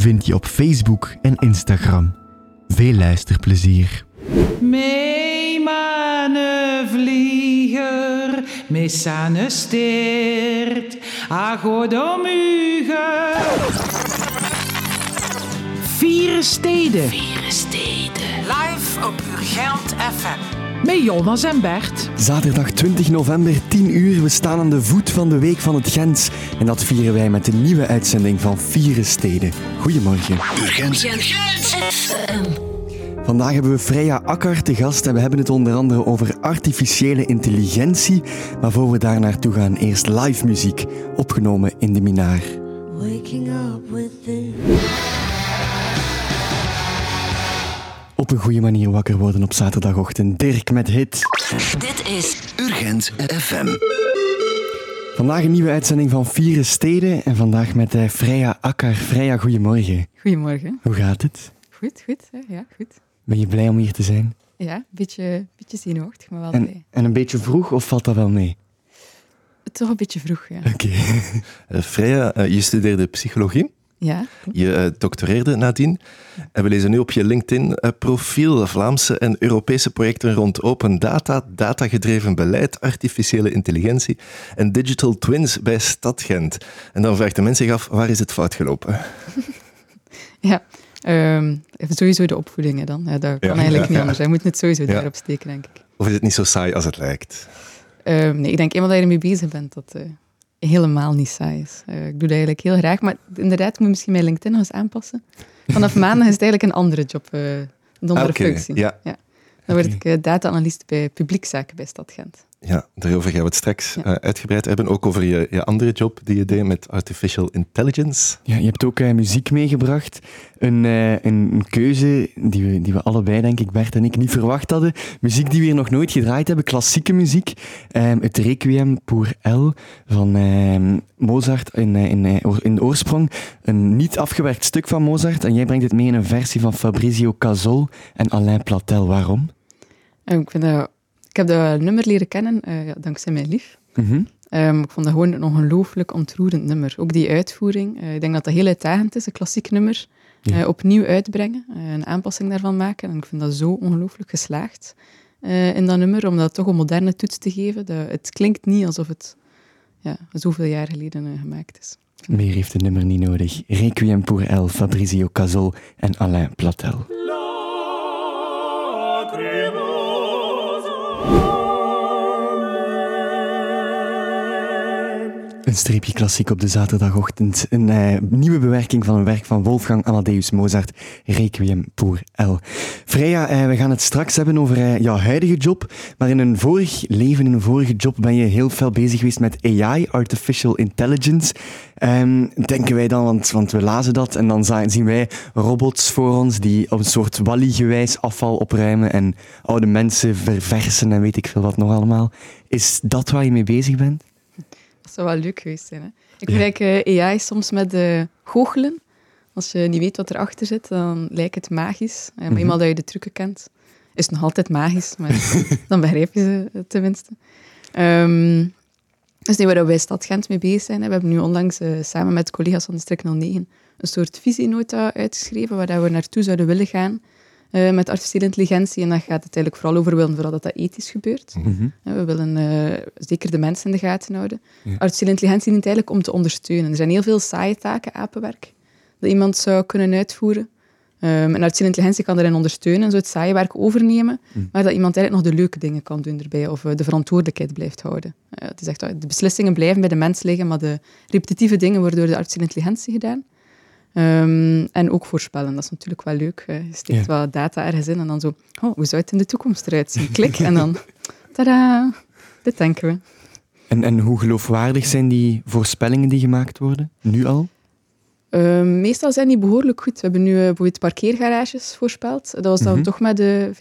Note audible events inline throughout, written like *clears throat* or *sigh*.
vind je op Facebook en Instagram. Veel luisterplezier. Mee mane vlieger, mee sane steert, a god om uge. Vieren Steden. Vieren Steden. Live op Urgent FM. Met Jonas en Bert. Zaterdag 20 november, 10 uur. We staan aan de voet van de Week van het Gens. En dat vieren wij met een nieuwe uitzending van Vieren Steden. Goedemorgen. Urgent. Vandaag hebben we Freya Akker te gast en we hebben het onder andere over artificiële intelligentie. Maar voor we daar naartoe gaan, eerst live muziek, opgenomen in de Minaar. Waking up Op een goede manier wakker worden op zaterdagochtend. Dirk met hit. Dit is Urgent FM. Vandaag een nieuwe uitzending van Vieren Steden en vandaag met eh, Freya Akker. Freya, goedemorgen. Goedemorgen. Hoe gaat het? Goed, goed. Ja, goed. Ben je blij om hier te zijn? Ja, een beetje, beetje zenuwachtig, maar wel En, blij. en een beetje vroeg of valt dat wel mee? Toch een beetje vroeg, ja. Oké. Eh, Freya, eh, je studeerde psychologie. Ja, Je eh, doctoreerde nadien. En we lezen nu op je LinkedIn-profiel Vlaamse en Europese projecten rond open data, datagedreven beleid, artificiële intelligentie en digital twins bij Stad Gent. En dan vraagt de mens zich af, waar is het fout gelopen? *laughs* ja. Even sowieso de opvoedingen dan. Ja, dat kan Ja, eigenlijk ja, niet anders. Je moet het sowieso daarop steken, denk ik. Of is het niet zo saai als het lijkt? Ehm, nee, ik denk eenmaal dat je ermee bezig bent, dat eh, helemaal niet saai is. Eh, ik doe dat eigenlijk heel graag, maar inderdaad, ik moet misschien mijn LinkedIn nog eens aanpassen. Vanaf *laughs* maandag is het eigenlijk een andere job, eh, een andere Ah, oké. functie. Ja. Dan word ik eh, data-analyst bij publiekzaken bij Stad Gent. Ja, daarover gaan we het straks Ja. eh, uitgebreid hebben. Ook over je, je andere job die je deed met artificial intelligence. Ja, je hebt ook eh, muziek meegebracht. Een, eh, een, een keuze die we, die we allebei, denk ik, Bert en ik, niet verwacht hadden. Muziek die we hier nog nooit gedraaid hebben, klassieke muziek. Ehm, het Requiem pour Elle van ehm, Mozart in, in, in de oorsprong. Een niet afgewerkt stuk van Mozart. En jij brengt het mee in een versie van Fabrizio Casol en Alain Platel. Waarom? En ik, vind dat, ik heb dat nummer leren kennen eh, ja, dankzij mijn lief. Mhm. Ehm, ik vond dat gewoon een ongelooflijk ontroerend nummer. Ook die uitvoering. eh, ik denk dat dat heel uitdagend is, een klassiek nummer. Ja. eh, opnieuw uitbrengen, een aanpassing daarvan maken. En ik vind dat zo ongelooflijk geslaagd eh, in dat nummer, om dat toch een moderne toets te geven. Dat, het klinkt niet alsof het ja, zoveel jaar geleden gemaakt is. Meer heeft het nummer niet nodig. Requiem pour Elle, Fabrizio Casol en Alain Platel. Een streepje klassiek op de zaterdagochtend. Een eh, nieuwe bewerking van een werk van Wolfgang Amadeus Mozart, Requiem pour Elle. Freya, eh, we gaan het straks hebben over eh, jouw huidige job. Maar in een vorig leven, in een vorige job, ben je heel veel bezig geweest met AI, Artificial Intelligence. Ehm, denken wij dan, want, want we lazen dat en dan zien wij robots voor ons die op een soort wally-gewijs afval opruimen en oude mensen verversen en weet ik veel wat nog allemaal. Is dat waar je mee bezig bent? Dat zou wel leuk geweest zijn. Hè? Ik vergelijk eh, AI soms met eh, goochelen. Als je niet weet wat erachter zit, dan lijkt het magisch. Maar eenmaal dat je de trucken kent, is het nog altijd magisch. Maar *laughs* dan begrijp je ze tenminste. Ehm dus nu waar we bij Stad Gent mee bezig zijn. Hè. We hebben nu onlangs eh, samen met collega's van District 09 een soort visienota uitgeschreven waar dat we naartoe zouden willen gaan eh, met artificiële intelligentie. En dan gaat het eigenlijk vooral over willen vooral dat dat ethisch gebeurt. Ja, We willen eh, zeker de mensen in de gaten houden. Artificiële intelligentie dient eigenlijk om te ondersteunen. Er zijn heel veel saaie taken, apenwerk, dat iemand zou kunnen uitvoeren. Ehm, en artificiële intelligentie kan daarin ondersteunen en zo het saaie werk overnemen, maar dat iemand eigenlijk nog de leuke dingen kan doen erbij of eh, de verantwoordelijkheid blijft houden. Eh, het is echt, de beslissingen blijven bij de mens liggen, maar de repetitieve dingen worden door de artificiële intelligentie gedaan. Ehm, en ook voorspellen, dat is natuurlijk wel leuk. Je steekt Ja. wat data ergens in en dan zo, oh, hoe zou het in de toekomst eruit zien? *laughs* Klik en dan, tada, dit denken we. En, en hoe geloofwaardig zijn die voorspellingen die gemaakt worden? Nu al? Ehm, meestal zijn die behoorlijk goed. We hebben nu uh, bijvoorbeeld parkeergarages voorspeld. Dat was dan mhm. toch met de 95%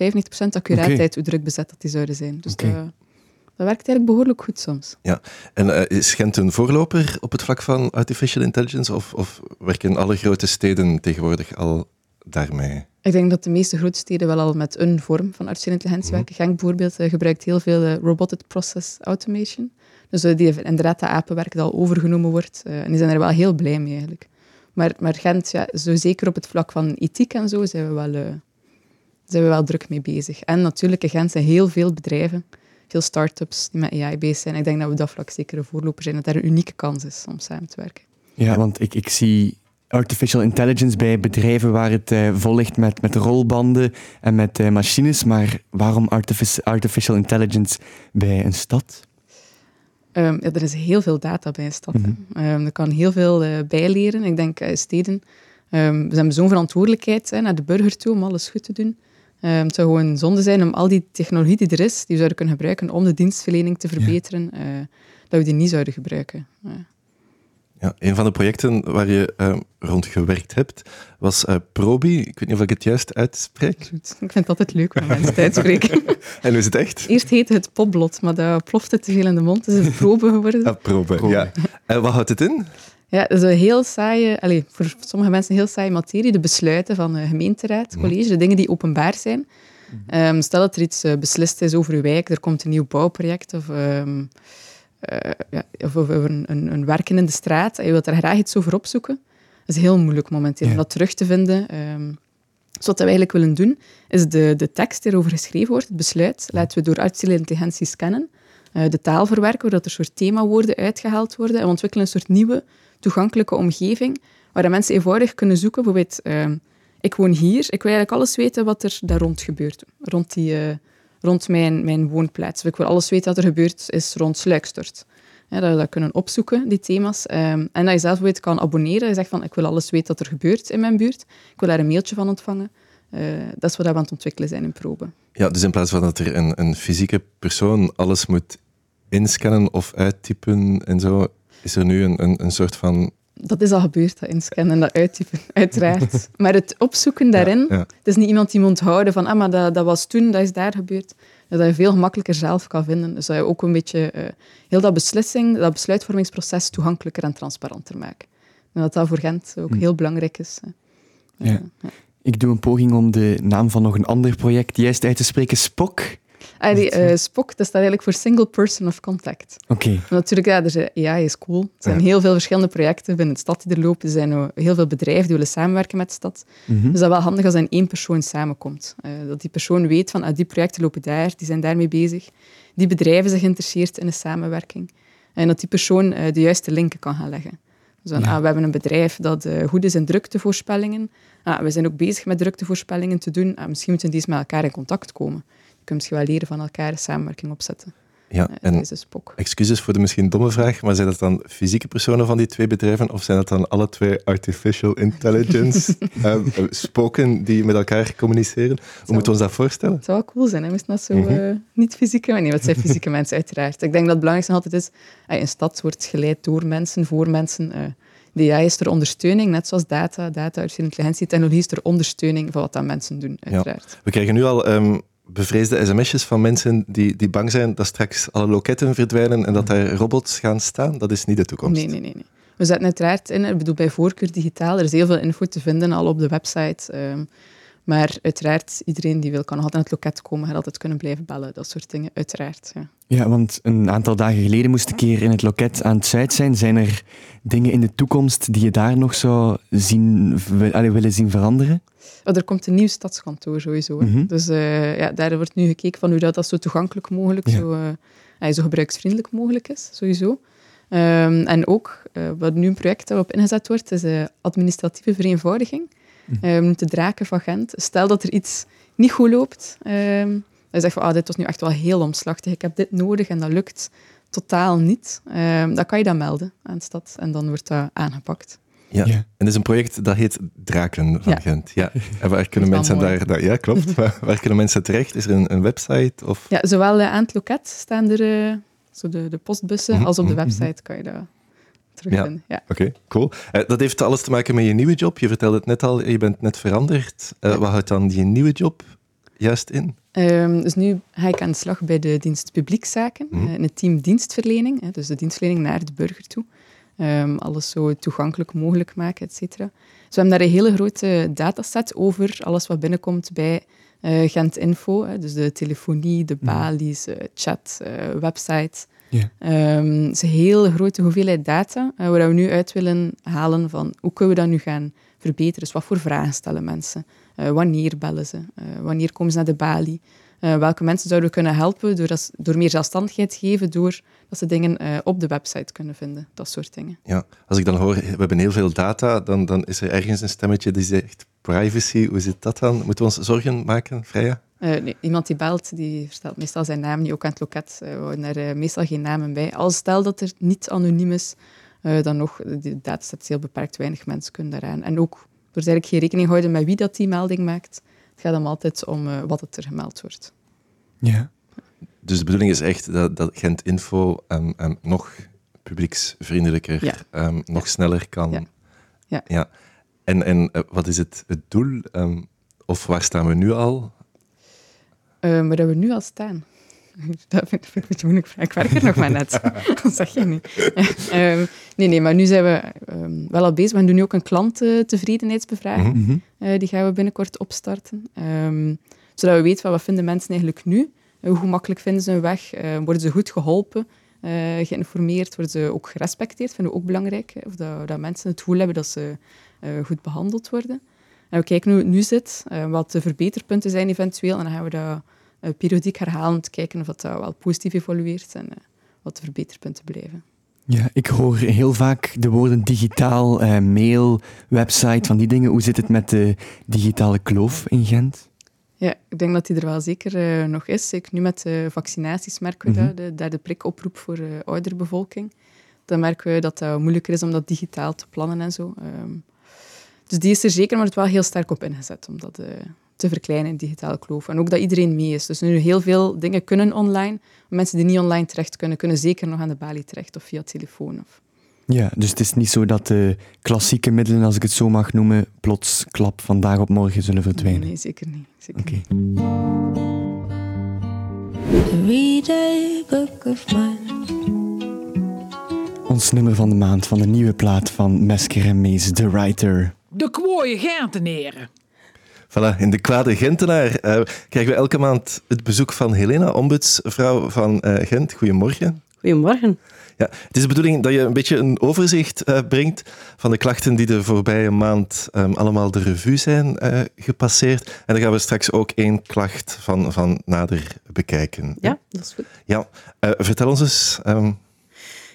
accuraatheid hoe druk bezet dat die zouden zijn. Dus dat, dat, werkt eigenlijk behoorlijk goed soms. Ja, en uh, is Gent een voorloper op het vlak van artificial intelligence? Of, of werken alle grote steden tegenwoordig al daarmee? Ik denk dat de meeste grote steden wel al met een vorm van artificiële intelligentie mhm. werken. Genk bijvoorbeeld uh, gebruikt heel veel uh, robotic process automation. Dus die inderdaad de apenwerk dat al overgenomen wordt. en die zijn er wel heel blij mee eigenlijk. Maar, maar Gent, ja, zo zeker op het vlak van ethiek en zo, zijn we wel, zijn we wel druk mee bezig. En natuurlijk, in Gent zijn heel veel bedrijven, veel start-ups die met AI bezig zijn. Ik denk dat we dat vlak zeker een voorloper zijn, dat daar een unieke kans is om samen te werken. Ja, want ik, ik zie artificial intelligence bij bedrijven waar het uh, vol ligt met, met rolbanden en met uh, machines. Maar waarom artificial intelligence bij een stad? Um, ja, er is heel veel data bij een stad. Mm -hmm. um, er kan heel veel uh, bijleren. Ik denk steden. Um, we hebben zo'n verantwoordelijkheid hè, naar de burger toe om alles goed te doen. Het zou gewoon zonde zijn om al die technologie die er is, die we zouden kunnen gebruiken om de dienstverlening te verbeteren, ja. dat we die niet zouden gebruiken. Ja, een van de projecten waar je uh, rond gewerkt hebt was uh, Probi. Ik weet niet of ik het juist uitspreek. Ik vind het altijd leuk om mensen te uitspreken. *laughs* en hoe is het echt? Eerst heette het popblot, maar dat plofte te veel in de mond. Dus het probe geworden. Ah, probe, ja. En wat houdt het in? Ja, dat is een heel saaie, allez, voor sommige mensen een heel saaie materie. De besluiten van de gemeenteraad, mhm. college, de dingen die openbaar zijn. Um, stel dat er iets uh, beslist is over uw wijk, er komt een nieuw bouwproject of... Um, uh, ja, of over een, een, een, werken in de straat en je wilt daar graag iets over opzoeken, dat is heel moeilijk momenteel om dat terug te vinden. Um, dus wat we eigenlijk willen doen, is de, de tekst die erover geschreven wordt, het besluit, laten we door artificiële intelligentie scannen, uh, de taal verwerken, zodat er soort themawoorden uitgehaald worden en we ontwikkelen een soort nieuwe, toegankelijke omgeving, waar mensen eenvoudig kunnen zoeken, bijvoorbeeld, uh, ik woon hier, ik wil eigenlijk alles weten wat er daar rond gebeurt, rond die, uh, rond mijn, mijn woonplaats. Ik wil alles weten wat er gebeurt is rond sluikstort. Ja, dat we dat kunnen opzoeken, die thema's. Um, en dat je zelf weet kan abonneren. Je zegt van, ik wil alles weten wat er gebeurt in mijn buurt. Ik wil daar een mailtje van ontvangen. Uh, dat is wat we aan het ontwikkelen zijn in Probe. Ja, dus in plaats van dat er een, een fysieke persoon alles moet inscannen of uittypen en zo, is er nu een, een, een soort van dat is al gebeurd, dat inscannen en dat uittypen, uiteraard. *laughs* maar het opzoeken daarin, het is niet iemand die moet onthouden van, ah, maar dat, dat was toen, dat is daar gebeurd. Dat je veel gemakkelijker zelf kan vinden. Dus dat je ook een beetje uh, heel dat beslissing, dat besluitvormingsproces toegankelijker en transparanter maakt. En dat dat voor Gent ook hm. heel belangrijk is. ja. Ik doe een poging om de naam van nog een ander project juist uit te spreken. Spok. Ah, die, uh, SPOC, dat staat eigenlijk voor Single Person of Contact. Oké. Natuurlijk, ja, dus, AI is cool. Er zijn heel veel verschillende projecten binnen de stad die er lopen. Er zijn heel veel bedrijven die willen samenwerken met de stad. Mm Dus dat is wel handig als er één persoon samenkomt. Uh, dat die persoon weet van, ah, die projecten lopen daar, die zijn daarmee bezig. Die bedrijven zijn geïnteresseerd in een samenwerking. En dat die persoon uh, de juiste linken kan gaan leggen. Dus dan, ah, we hebben een bedrijf dat goed is in druktevoorspellingen. Ah, we zijn ook bezig met druktevoorspellingen te doen. Ah, misschien moeten die eens met elkaar in contact komen kunnen misschien wel leren van elkaar, samenwerking opzetten. Ja, en excuses voor de misschien domme vraag, maar zijn dat dan fysieke personen van die twee bedrijven of zijn dat dan alle twee artificial intelligence uh, *laughs* spoken die met elkaar communiceren? Hoe moeten we ons dat voorstellen? Het zou wel cool zijn, hè? Misschien dat zo mm -hmm. niet fysieke, nee, wat zijn fysieke *laughs* mensen uiteraard. Ik denk dat het belangrijkste altijd is, een stad wordt geleid door mensen, voor mensen. Uh, de AI is ter ondersteuning, net zoals data, data, intelligentie, technologie is ter ondersteuning van wat dat mensen doen, uiteraard. Ja. We krijgen nu al um, bevreesde sms'jes van mensen die, die bang zijn dat straks alle loketten verdwijnen en dat daar robots gaan staan. Dat is niet de toekomst. Nee, nee, nee. nee. We zetten uiteraard in, ik bedoel bij voorkeur digitaal, er is heel veel info te vinden al op de website. Um, maar uiteraard, iedereen die wil, kan altijd naar het loket komen, gaat altijd kunnen blijven bellen, dat soort dingen, uiteraard. Ja. ja, want een aantal dagen geleden moest ik hier in het loket aan het Zuid zijn. Zijn er dingen in de toekomst die je daar nog zou zien, willen zien veranderen? Oh, er komt een nieuw stadskantoor sowieso. Mm Dus uh, ja, daar wordt nu gekeken van hoe dat, dat zo toegankelijk mogelijk, zo, uh, zo gebruiksvriendelijk mogelijk is, sowieso. Um, en ook, uh, wat nu een project dat op ingezet wordt, is administratieve vereenvoudiging. Um, de draken van Gent. Stel dat er iets niet goed loopt, um, dan zeg je van, ah, dit was nu echt wel heel omslachtig, ik heb dit nodig en dat lukt totaal niet. Um, dan kan je dat melden aan de stad en dan wordt dat aangepakt. Ja. en dat is een project dat heet Draken van Gent. Ja. *laughs* En waar kunnen mensen daar, daar, Ja, klopt. *laughs* waar, kunnen mensen terecht? Is er een, een website? Of? Ja, zowel aan het loket staan er uh, zo de, de postbussen, mhm, als op de mhm, mhm. website kan je dat Ja. Oké, cool. Uh, dat heeft alles te maken met je nieuwe job. Je vertelde het net al, je bent net veranderd. Uh, wat houdt dan die nieuwe job juist in? Um, dus nu ga ik aan de slag bij de dienst publiekzaken, mm in het team dienstverlening, hè, dus de dienstverlening naar de burger toe. Um, alles zo toegankelijk mogelijk maken, et cetera. Dus we hebben daar een hele grote dataset over alles wat binnenkomt bij uh, Gent Info, hè, dus de telefonie, de balies, uh, chat, website. Yeah. Um, het is een hele grote hoeveelheid data waar we nu uit willen halen van hoe kunnen we dat nu gaan verbeteren. Dus wat voor vragen stellen mensen? wanneer bellen ze? wanneer komen ze naar de balie? welke mensen zouden we kunnen helpen door, dat, door meer zelfstandigheid te geven, door dat ze dingen op de website kunnen vinden, dat soort dingen. Ja, als ik dan hoor, we hebben heel veel data, dan, dan is er ergens een stemmetje die zegt, privacy, hoe zit dat dan? Moeten we ons zorgen maken, Freya? Uh, nee, iemand die belt, die vertelt meestal zijn naam niet, ook aan het loket uh, worden er uh, meestal geen namen bij. Als stel dat er niet anoniem is, dan nog, de dataset is heel beperkt, weinig mensen kunnen daaraan. En ook, er eigenlijk geen rekening houden met wie dat die melding maakt, het gaat hem altijd om wat het er gemeld wordt. Ja. Dus de bedoeling is echt dat, dat Gent Info um, um, nog publieksvriendelijker, ja. um, nog sneller kan... Ja. ja. ja. En, en uh, wat is het, het doel? Um, of waar staan we nu al? Uh, waar we nu al staan? *laughs* Dat vind, ik een beetje moeilijk. Ik werk er nog maar net. *laughs* dat zeg je niet. um, *laughs* nee, nee, maar nu zijn we um, wel al bezig. We doen nu ook een klanttevredenheidsbevraging. Mm -hmm. uh, die gaan we binnenkort opstarten. zodat we weten wat vinden mensen eigenlijk nu. hoe gemakkelijk vinden ze een weg? worden ze goed geholpen? geïnformeerd? Worden ze ook gerespecteerd? Vinden we ook belangrijk. Of dat, dat mensen het gevoel hebben dat ze goed behandeld worden. En we kijken hoe het nu zit, uh, wat de verbeterpunten zijn eventueel. En dan gaan we dat uh, periodiek herhalen, te kijken of dat wel positief evolueert en wat de verbeterpunten blijven. Ja, ik hoor heel vaak de woorden digitaal, mail, website, van die dingen. Hoe zit het met de digitale kloof in Gent? Ja, ik denk dat die er wel zeker uh, nog is. Zeker nu met de vaccinaties merken we mm -hmm. dat, de derde prikoproep voor de uh, oudere bevolking. Dan merken we dat het moeilijker is om dat digitaal te plannen en zo. Um, dus die is er zeker, maar het wel heel sterk op ingezet om dat uh, te verkleinen, digitale kloof. En ook dat iedereen mee is. Dus nu heel veel dingen kunnen online. Mensen die niet online terecht kunnen, kunnen zeker nog aan de balie terecht of via telefoon. Of... Ja, dus het is niet zo dat de klassieke middelen, als ik het zo mag noemen, plots klap vandaag op morgen zullen verdwijnen. Nee, nee zeker niet. Zeker okay. niet. Ons nummer van de maand van de nieuwe plaat van Mesker en Mees, The Writer de kwooie Gentenaren. Voilà, in de kwade Gentenaar uh, krijgen we elke maand het bezoek van Helena, ombudsvrouw van uh, Gent. Goedemorgen. Goedemorgen. Ja, het is de bedoeling dat je een beetje een overzicht uh, brengt van de klachten die de voorbije maand um, allemaal de revue zijn gepasseerd. En dan gaan we straks ook één klacht van, van nader bekijken. Ja, dat is goed. Ja, vertel ons eens... Um...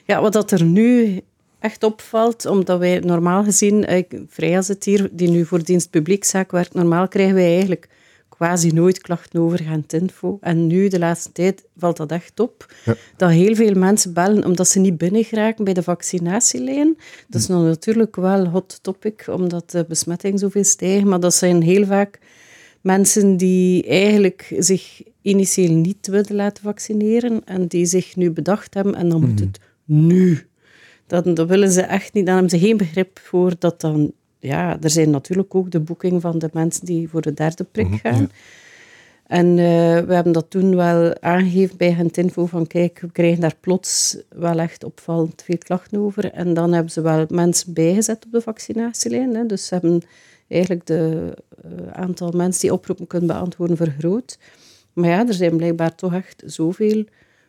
Ja, wat dat er nu echt opvalt, omdat wij normaal gezien, eh, Freya zit hier, die nu voor dienst publiekzaak werkt, normaal krijgen wij eigenlijk quasi nooit klachten over Gentinfo. En nu, de laatste tijd, valt dat echt op. Ja. Dat heel veel mensen bellen omdat ze niet binnen geraken bij de vaccinatielijn. Dat is nou natuurlijk wel hot topic, omdat de besmetting zoveel stijgt. Maar dat zijn heel vaak mensen die eigenlijk zich initieel niet willen laten vaccineren en die zich nu bedacht hebben en dan moet mhm. het nu dan, dan willen ze echt niet, dan hebben ze geen begrip voor dat dan... Ja, er zijn natuurlijk ook de boeking van de mensen die voor de derde prik mhm, gaan. En uh, we hebben dat toen wel aangegeven bij Gentinfo van kijk, we krijgen daar plots wel echt opvallend veel klachten over. En dan hebben ze wel mensen bijgezet op de vaccinatielijn. Hè. Dus ze hebben eigenlijk de uh, aantal mensen die oproepen kunnen beantwoorden vergroot. Maar ja, er zijn blijkbaar toch echt zoveel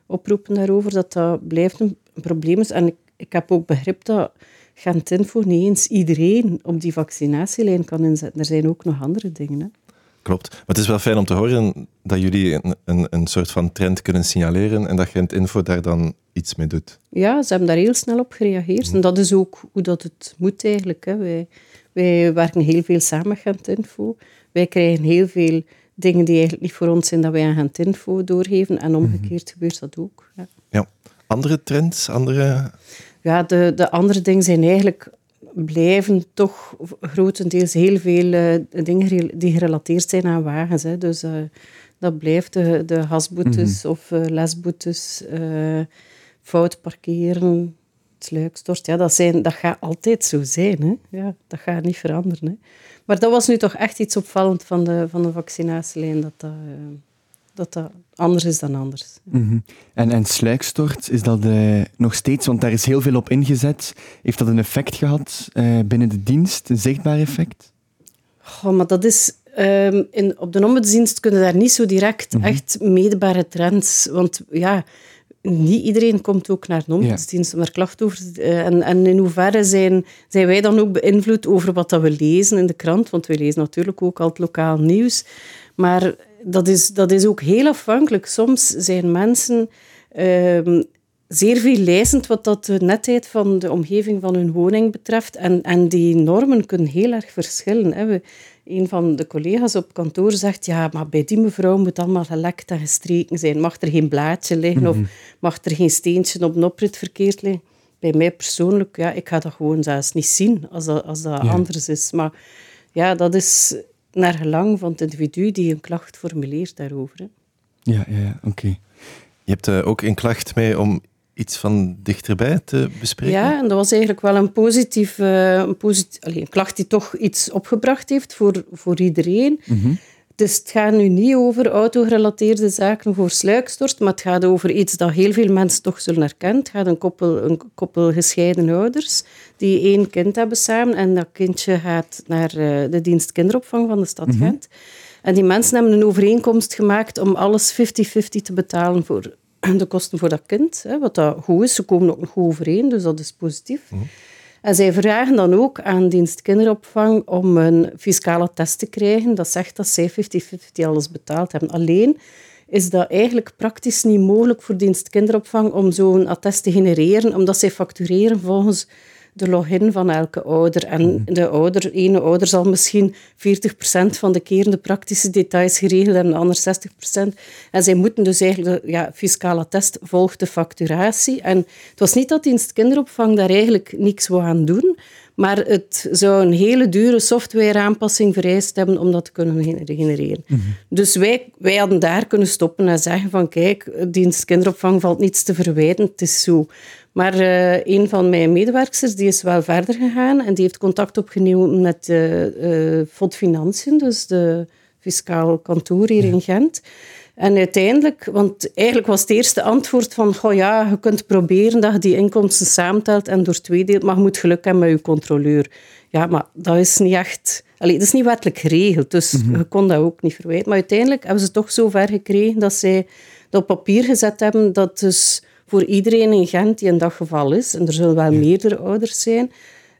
oproepen daarover dat dat blijft een probleem is. En ik ik heb ook begrip dat Gentinfo niet eens iedereen op die vaccinatielijn kan inzetten. Er zijn ook nog andere dingen. Hè. Klopt. Maar het is wel fijn om te horen dat jullie een, een, een soort van trend kunnen signaleren en dat Gentinfo daar dan iets mee doet. Ja, ze hebben daar heel snel op gereageerd. En dat is ook hoe dat het moet eigenlijk. Hè. Wij, wij werken heel veel samen met Gentinfo. Wij krijgen heel veel dingen die eigenlijk niet voor ons zijn, dat wij aan Gentinfo doorgeven. En omgekeerd gebeurt dat ook. Ja. Andere trends, andere... Ja, de, de andere dingen zijn eigenlijk blijven toch grotendeels heel veel uh, dingen die gerelateerd zijn aan wagens. Hè. Dus uh, dat blijft de, de hasboetes -hmm. of uh, lesboetes, fout parkeren. Het sluikstort. Ja, dat, zijn, dat gaat altijd zo zijn. Hè? Ja, dat gaat niet veranderen. Hè? Maar dat was nu toch echt iets opvallend van de, van de vaccinatielijn, dat dat, uh, dat, dat anders is dan anders. Mm en, en sluikstort, is dat uh, nog steeds, want daar is heel veel op ingezet, heeft dat een effect gehad uh, binnen de dienst, een zichtbaar effect? Oh, maar dat is Um, in, op de ombudsdienst kunnen daar niet zo direct mm -hmm. echt meetbare trends. Want ja, niet iedereen komt ook naar de ombudsdienst om klachten over uh, en, en in hoeverre zijn, zijn wij dan ook beïnvloed over wat dat we lezen in de krant? Want we lezen natuurlijk ook al het lokaal nieuws. Maar dat is, dat is ook heel afhankelijk. Soms zijn mensen um, zeer veel lezend wat dat de netheid van de omgeving van hun woning betreft. En, en die normen kunnen heel erg verschillen. Hè. We, een van de collega's op kantoor zegt, ja, maar bij die mevrouw moet allemaal gelekt en gestreken zijn. Mag er geen blaadje liggen of mhm. mag er geen steentje op een oprit verkeerd liggen? Bij mij persoonlijk, ja, ik ga dat gewoon zelfs niet zien als dat, als dat anders is. Maar ja, dat is naar gelang van het individu die een klacht formuleert daarover. Hè. Ja, ja, ja oké. Je hebt uh, ook een klacht mee om iets van dichterbij te bespreken? Ja, en dat was eigenlijk wel een positief, uh, een, positief allez, een klacht die toch iets opgebracht heeft voor, voor iedereen. Mm Dus het gaat nu niet over autogerelateerde zaken voor sluikstort, maar het gaat over iets dat heel veel mensen toch zullen herkennen. Het gaat een koppel, een koppel gescheiden ouders die één kind hebben samen en dat kindje gaat naar uh, de dienst kinderopvang van de stad mm Gent. En die mensen hebben een overeenkomst gemaakt om alles 50-50 te betalen voor *clears throat* de kosten voor dat kind, hè, wat dat goed is. Ze komen ook nog goed overeen, dus dat is positief. Mhm. En zij vragen dan ook aan dienst kinderopvang om een fiscale test te krijgen. Dat zegt dat zij 50-50 alles betaald hebben. Alleen is dat eigenlijk praktisch niet mogelijk voor dienst kinderopvang om zo'n attest te genereren, omdat zij factureren volgens de login van elke ouder. En mhm. de ouder, ene ouder zal misschien 40% van de keren de praktische details geregeld hebben, de ander 60%. En zij moeten dus eigenlijk, de ja, fiscale test volgt de facturatie. En het was niet dat dienst kinderopvang daar eigenlijk niks wou aan doen, maar het zou een hele dure softwareaanpassing vereist hebben om dat te kunnen genereren. Mhm. Dus wij, wij hadden daar kunnen stoppen en zeggen van kijk, dienst kinderopvang valt niets te verwijten, het is zo. Maar uh, een van mijn medewerkers die is wel verder gegaan en die heeft contact opgenomen met uh, uh, FOD Financiën, dus de fiscaal kantoor hier in Gent. En uiteindelijk, want eigenlijk was het eerste antwoord van, goh ja, je kunt proberen dat je die inkomsten samentelt en door twee deelt, maar je moet geluk hebben met je controleur. Ja, maar dat is niet echt... Allee, dat is niet wettelijk geregeld, dus mhm. je kon dat ook niet verwijten. Maar uiteindelijk hebben ze toch zo ver gekregen dat zij dat op papier gezet hebben dat dus voor iedereen in Gent die een daggeval is, en er zullen wel meerdere ouders zijn,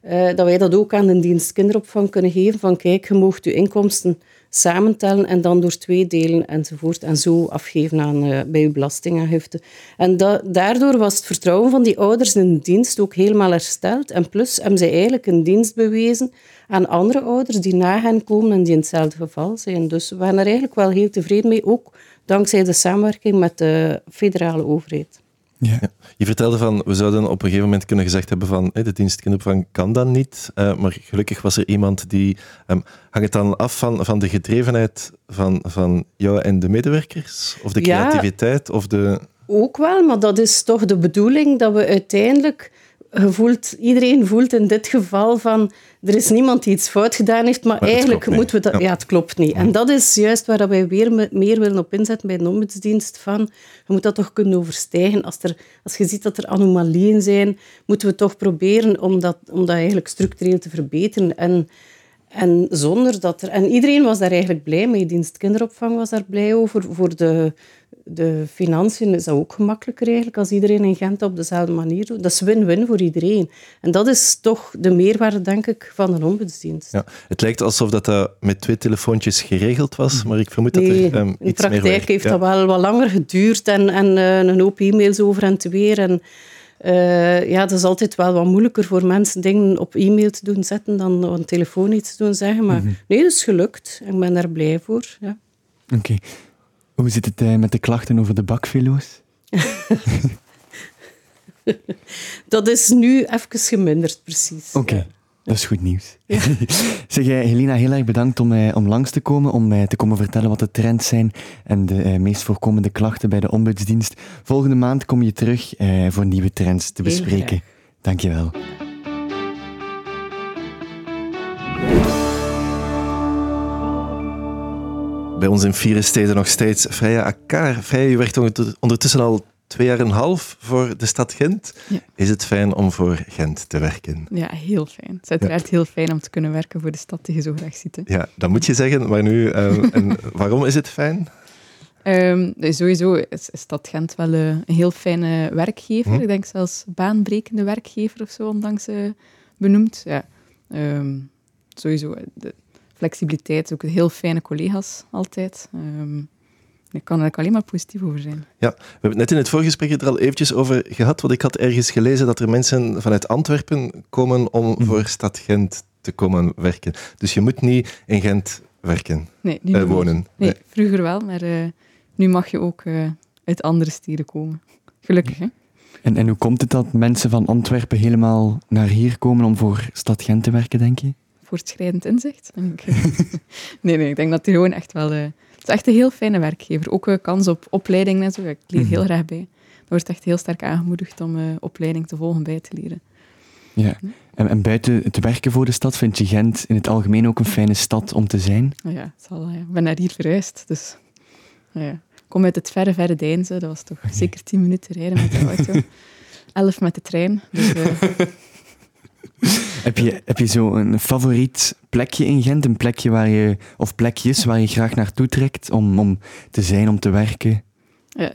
uh, dat wij dat ook aan de dienst kinderopvang kunnen geven, van kijk, je mag je inkomsten samentellen en dan door twee delen enzovoort. En zo afgeven aan, uh, bij je belastingaangifte. En daardoor was het vertrouwen van die ouders in de dienst ook helemaal hersteld. En plus hebben zij eigenlijk een dienst bewezen aan andere ouders die na hen komen en die in hetzelfde geval zijn. Dus we waren er eigenlijk wel heel tevreden mee, ook dankzij de samenwerking met de federale overheid. Ja. Je vertelde van, we zouden op een gegeven moment kunnen gezegd hebben van, de dienst kinderopvang kan dat niet. Uh, maar gelukkig was er iemand die... Um, hangt het dan af van, van de gedrevenheid van, van jou en de medewerkers? Of de creativiteit? Of de... Ook wel, maar dat is toch de bedoeling dat we uiteindelijk voelt, iedereen voelt in dit geval van er is niemand die iets fout gedaan heeft, maar, eigenlijk moeten we dat... Ja. het klopt niet. En dat is juist waar wij weer meer willen op inzetten bij de ombudsdienst van je moet dat toch kunnen overstijgen. Als, er, als je ziet dat er anomalieën zijn, moeten we toch proberen om dat, om dat eigenlijk structureel te verbeteren. En, en zonder dat er... En iedereen was daar eigenlijk blij mee. Dienst kinderopvang was daar blij over. Voor de de financiën is dat ook gemakkelijker eigenlijk als iedereen in Gent op dezelfde manier doet. Dat is win-win voor iedereen. En dat is toch de meerwaarde, denk ik, van een ombudsdienst. Ja, het lijkt alsof dat, dat met twee telefoontjes geregeld was, maar ik vermoed dat er um, iets meer In praktijk heeft dat wel wat langer geduurd en, en uh, een hoop e-mails over en te weer. En, uh, ja, het is altijd wel wat moeilijker voor mensen dingen op e-mail te doen zetten dan op een telefoon iets te doen zeggen. Maar mm nee, dat is gelukt. Ik ben daar blij voor. Ja. Oké. Hoe zit het uh, met de klachten over de bakfilo's? *laughs* dat is nu even geminderd, precies. Oké. Dat is goed nieuws. Ja. *laughs* zeg, jij, Helena, heel erg bedankt om, uh, om langs te komen, om mij te komen vertellen wat de trends zijn en de uh, meest voorkomende klachten bij de ombudsdienst. Volgende maand kom je terug voor nieuwe trends te bespreken. Dankjewel. Bij ons in vier steden nog steeds Freya Akar. Freya, je werkt ondertussen al twee jaar en een half voor de stad Gent. Is het fijn om voor Gent te werken? Ja, heel fijn. Het is uiteraard heel fijn om te kunnen werken voor de stad die je zo graag ziet. Hè. Ja, dat moet je zeggen. Maar nu, um, *laughs* en waarom is het fijn? Um, sowieso is, Stad Gent wel uh, een heel fijne werkgever. Hm? Ik denk zelfs baanbrekende werkgever of zo, ondanks uh, benoemd. Ja. Um, sowieso, de flexibiliteit, ook heel fijne collega's altijd. Um, ik kan er alleen maar positief over zijn. Ja, we hebben het net in het voorgesprek er al eventjes over gehad, want ik had ergens gelezen dat er mensen vanuit Antwerpen komen om mhm. voor Stad Gent te komen werken. Dus je moet niet in Gent werken, nee, uh, wonen. Nee, vroeger wel, maar uh, nu mag je ook uh, uit andere steden komen. Gelukkig, hè? En, en hoe komt het dat mensen van Antwerpen helemaal naar hier komen om voor Stad Gent te werken, denk je? Voortschrijdend inzicht. *laughs* nee, nee, ik denk dat die gewoon echt wel het is echt een heel fijne werkgever. Ook een kans op opleiding en zo. Ik leer heel mhm. graag bij. Er wordt echt heel sterk aangemoedigd om uh, opleiding te volgen bij te leren. Ja, en, en, buiten het werken voor de stad vind je Gent in het algemeen ook een fijne stad om te zijn? Oh ja, zal, ja. ik ben naar hier verhuisd, dus ja. ik kom uit het verre, verre Deinze. Dat was toch zeker tien minuten rijden met de auto. *laughs* Elf met de trein. Dus, uh, heb je, heb je zo een favoriet plekje in Gent? Een plekje waar je, of plekjes waar je graag naartoe trekt om, om te zijn, om te werken? Ja,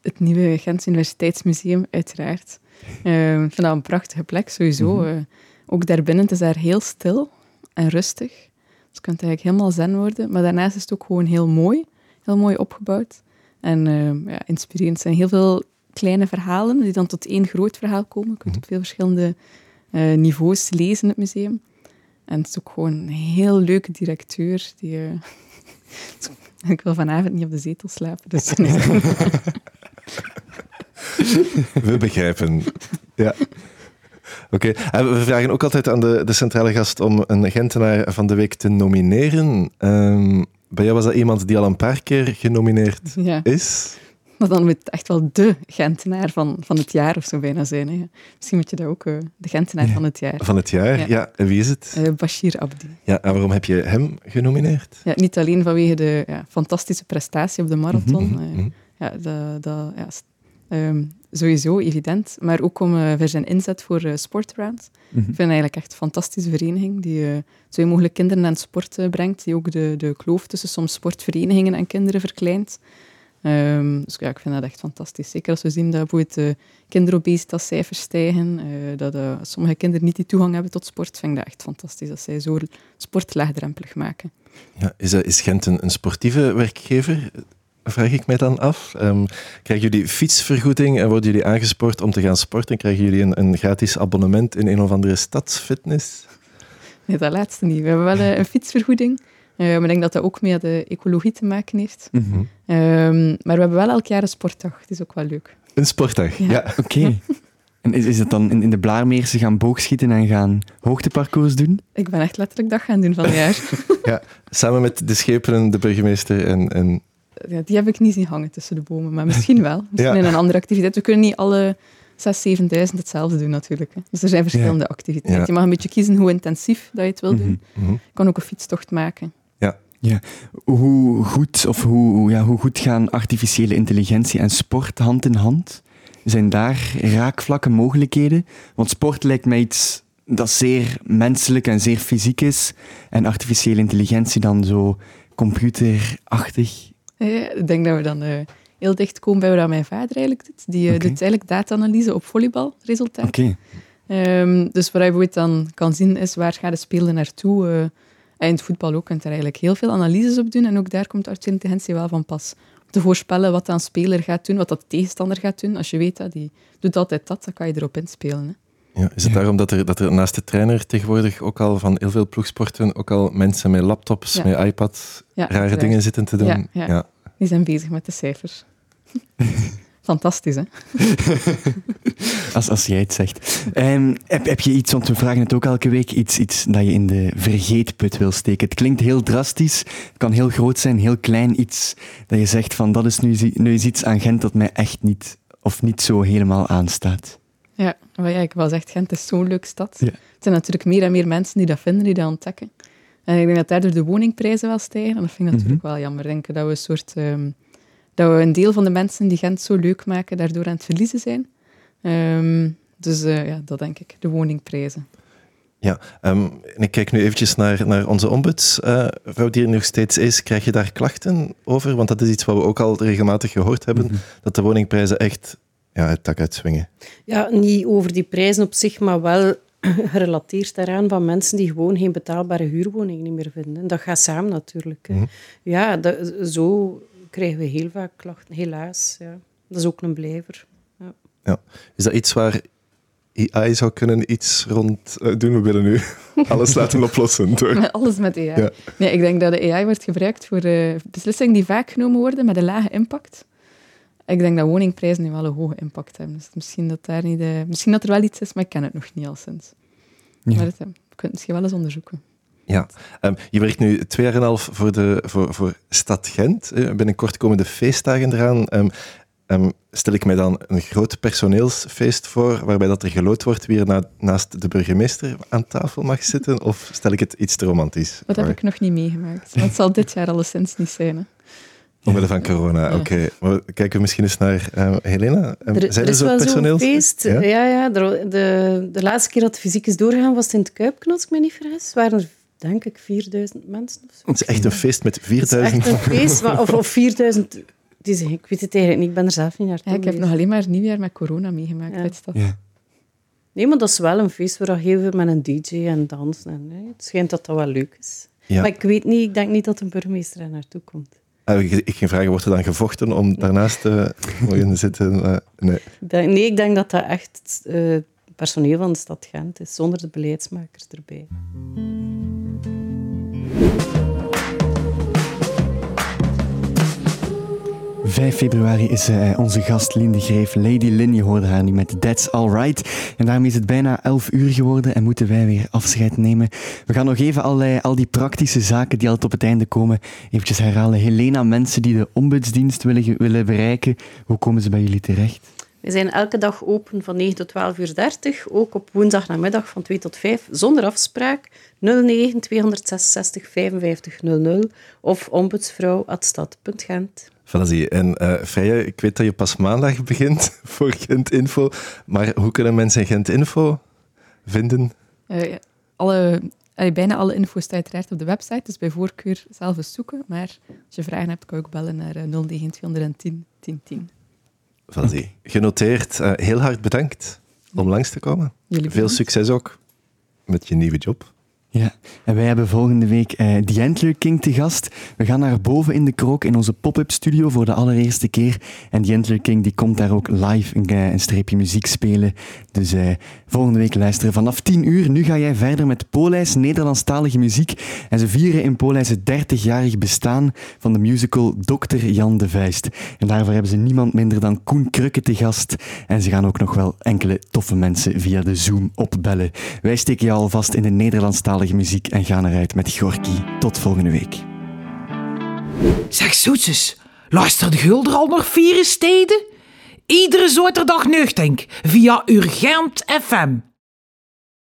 het, nieuwe Gent Universiteitsmuseum, uiteraard. Uh, ik vind dat een prachtige plek, sowieso. Mm -hmm. uh, ook daarbinnen het is daar heel stil en rustig. Dus je kunt eigenlijk helemaal zen worden. Maar daarnaast is het ook gewoon heel mooi. Heel mooi opgebouwd. En uh, ja, inspirerend. Er zijn heel veel kleine verhalen die dan tot één groot verhaal komen. Je kunt op veel verschillende uh, niveaus lezen in het museum. En het is ook gewoon een heel leuke directeur. Die, uh, *laughs* ik wil vanavond niet op de zetel slapen. Dus *laughs* We begrijpen. Ja. Oké, okay. we vragen ook altijd aan de, de centrale gast om een Gentenaar van de week te nomineren. Um, bij jou was dat iemand die al een paar keer genomineerd ja. is? Maar dan moet het echt wel de Gentenaar van, van het jaar of zo bijna zijn. Hè. Misschien moet je dat ook, uh, de Gentenaar van het jaar. Van het jaar, ja. En wie is het? Uh, Bashir Abdi. Ja, en waarom heb je hem genomineerd? Ja, niet alleen vanwege de ja, fantastische prestatie op de marathon. Mm -hmm. ja, dat, dat, ja, um, sowieso evident. Maar ook om, uh, voor zijn inzet voor uh. Mm -hmm. Ik vind eigenlijk echt een fantastische vereniging die uh, zo mogelijk kinderen aan het sport brengt. Die ook de, de kloof tussen soms sportverenigingen en kinderen verkleint. Um, dus ja, ik vind dat echt fantastisch. Zeker als we zien dat bijvoorbeeld uh, kinderobesitascijfers stijgen, uh, dat uh, sommige kinderen niet die toegang hebben tot sport, vind ik dat echt fantastisch. Dat zij zo sport laagdrempelig maken. Ja, is, is Gent een, een, sportieve werkgever? Vraag ik mij dan af. Um, krijgen jullie fietsvergoeding en worden jullie aangespoord om te gaan sporten? Krijgen jullie een, een gratis abonnement in een of andere stadsfitness? Nee, dat laatste niet. We hebben wel een fietsvergoeding. Uh, maar ik denk dat dat ook met de ecologie te maken heeft. Mm -hmm. um, maar we hebben wel elk jaar een sportdag. Dat is ook wel leuk. Een sportdag, ja. ja. Oké. Okay. *laughs* En is, is het dan in, in de Blaarmeerse gaan boogschieten en gaan hoogteparcours doen? Ik ben echt letterlijk dag gaan doen van het jaar. *laughs* ja, samen met de schepenen, de burgemeester en... en... Ja, die heb ik niet zien hangen tussen de bomen, maar misschien wel. Misschien ja. in een andere activiteit. We kunnen niet alle 6.000, 7.000 hetzelfde doen natuurlijk. Hè. Dus er zijn verschillende activiteiten. Je mag een beetje kiezen hoe intensief dat je het wil doen. Mm -hmm. Je kan ook een fietstocht maken. Ja, hoe goed, of hoe, ja, hoe goed gaan artificiële intelligentie en sport hand in hand? Zijn daar raakvlakken, mogelijkheden? Want sport lijkt mij iets dat zeer menselijk en zeer fysiek is. En artificiële intelligentie dan zo computerachtig. Ja, ik denk dat we dan uh, heel dicht komen bij wat mijn vader eigenlijk doet. Die uh, okay. doet eigenlijk data-analyse op volleybalresultaten. Okay. Um, dus wat je dan kan zien is waar gaat de speler naartoe... Uh, en in het voetbal ook kunt er eigenlijk heel veel analyses op doen. En ook daar komt artificiële intelligentie wel van pas. Om te voorspellen wat een speler gaat doen, wat dat de tegenstander gaat doen. Als je weet dat die doet altijd dat, dan kan je erop inspelen. Hè. Ja, is het daarom dat er, dat er naast de trainer tegenwoordig ook al van heel veel ploegsporten ook al mensen met laptops, ja. met iPads, ja, rare dingen zitten te doen? Ja, die zijn bezig met de cijfers. *laughs* Fantastisch, hè? *laughs* als, als jij het zegt. Um, heb, heb je iets, want we vragen het ook elke week, iets, iets dat je in de vergeetput wil steken? Het klinkt heel drastisch, het kan heel groot zijn, heel klein. Iets dat je zegt van, dat is nu, nu is iets aan Gent dat mij echt niet, of niet zo helemaal aanstaat. Ja, maar ja, ik was echt Gent is zo'n leuke stad. Ja. Het zijn natuurlijk meer en meer mensen die dat vinden, die dat ontdekken. En ik denk dat daardoor de woningprijzen wel stijgen. En dat vind ik natuurlijk wel jammer. Ik denk dat we een soort... ehm, dat we een deel van de mensen die Gent zo leuk maken, daardoor aan het verliezen zijn. Ehm, dus eh, ja, dat denk ik. De woningprijzen. Ja, ehm, en ik kijk nu eventjes naar, naar onze ombudsvrouw die er nog steeds is. Krijg je daar klachten over? Want dat is iets wat we ook al regelmatig gehoord hebben, dat de woningprijzen echt ja, het dak uitswingen. Ja, niet over die prijzen op zich, maar wel *clears throat* gerelateerd daaraan van mensen die gewoon geen betaalbare huurwoning niet meer vinden. Dat gaat samen natuurlijk. hè. Ja, dat, zo krijgen we heel vaak klachten, helaas. Ja. Dat is ook een blijver. Ja. Ja. Is dat iets waar AI zou kunnen iets rond eh, doen? We willen nu *laughs* alles laten oplossen. Door. Met alles met AI. Ja. Nee, ik denk dat de AI wordt gebruikt voor eh, beslissingen die vaak genomen worden met een lage impact. Ik denk dat woningprijzen nu wel een hoge impact hebben. Dus misschien dat, daar niet, eh, misschien dat er wel iets is, maar ik ken het nog niet al sinds. Ja. Maar het, eh, we kunnen het misschien wel eens onderzoeken. Ja, Ehm, je werkt nu twee jaar en een half voor, de, voor, voor Stad Gent. Eh, binnenkort komen de feestdagen eraan. Ehm, ehm, stel ik mij dan een groot personeelsfeest voor, waarbij dat er geloot wordt wie er na- naast de burgemeester aan tafel mag zitten? Of stel ik het iets te romantisch? Dat heb ik nog niet meegemaakt. Het zal dit jaar alleszins niet zijn. Hè. Omwille van corona, Ja. oké. Kijken we misschien eens naar eh, Helena. Er, zijn er is zo wel zo'n personeels- feest. Ja? Ja, ja. de, de, de laatste keer dat het fysiek is doorgegaan was het in het Kuipknot, als ik me niet vergis. waren er, denk ik, 4000 mensen of zo. Het is echt een feest met Het is 4000. echt een feest, maar- of, of 4000... het is- Ik weet het eigenlijk niet, ik ben er zelf niet naartoe Ja, ik heb nog alleen maar nieuwjaar met corona meegemaakt Ja. Ja. Nee, maar dat is wel een feest waar heel veel met een dj en dansen. En, hè. Het schijnt dat dat wel leuk is. Ja. Maar ik weet niet, ik denk niet dat een burgemeester er naartoe komt. Ah, ik, ik ging vragen, wordt er dan gevochten om daarnaast te mogen zitten? Eh, nee. Ik denk- nee, ik denk dat dat echt eh, personeel van de stad Gent is, zonder de beleidsmakers erbij. 5 februari is eh, onze gast Linde Greef. Lady Lynn, je hoorde haar nu met That's Alright. En daarmee is het bijna 11 uur geworden en moeten wij weer afscheid nemen. We gaan nog even al, die praktische zaken die altijd op het einde komen, eventjes herhalen. Helena, mensen die de ombudsdienst willen, willen bereiken, hoe komen ze bij jullie terecht? We zijn elke dag open van 9 tot 12 uur 30, ook op woensdagnamiddag van 2 tot 5, zonder afspraak. 09 266 55 00 of ombudsvrouw.stad.gent. Zie. En eh Freya, ik weet dat je pas maandag begint *laughs* voor Gent Info, maar hoe kunnen mensen Gent Info vinden? Eh, ja, alle, allee, bijna alle info staat uiteraard op de website, dus bij voorkeur zelf eens zoeken. Maar als je vragen hebt, kan je ook bellen naar eh, 09 210 1010. Voilà, zie. Genoteerd. Eh, heel hard bedankt om langs te komen. Jullie Veel bedankt. succes ook met je nieuwe job. Ja, en wij hebben volgende week eh The King te gast. We gaan naar boven in de krook in onze pop-up studio voor de allereerste keer. En The Antler King die komt daar ook live een, eh, een streepje muziek spelen. Dus eh, volgende week luisteren vanaf 10 uur. Nu ga jij verder met Polijs, Nederlandstalige muziek. En ze vieren in Polijs het 30-jarig bestaan van de musical Dr. Jan de Vuist. En daarvoor hebben ze niemand minder dan Koen Krukke te gast. En ze gaan ook nog wel enkele toffe mensen via de Zoom opbellen. Wij steken je alvast in de Nederlandstalige muziek en gaan eruit met Gorky. Tot volgende week. Zeg zoetjes, luistert Gulder al nog vier steden? Iedere zaterdag nuchtink via Urgent FM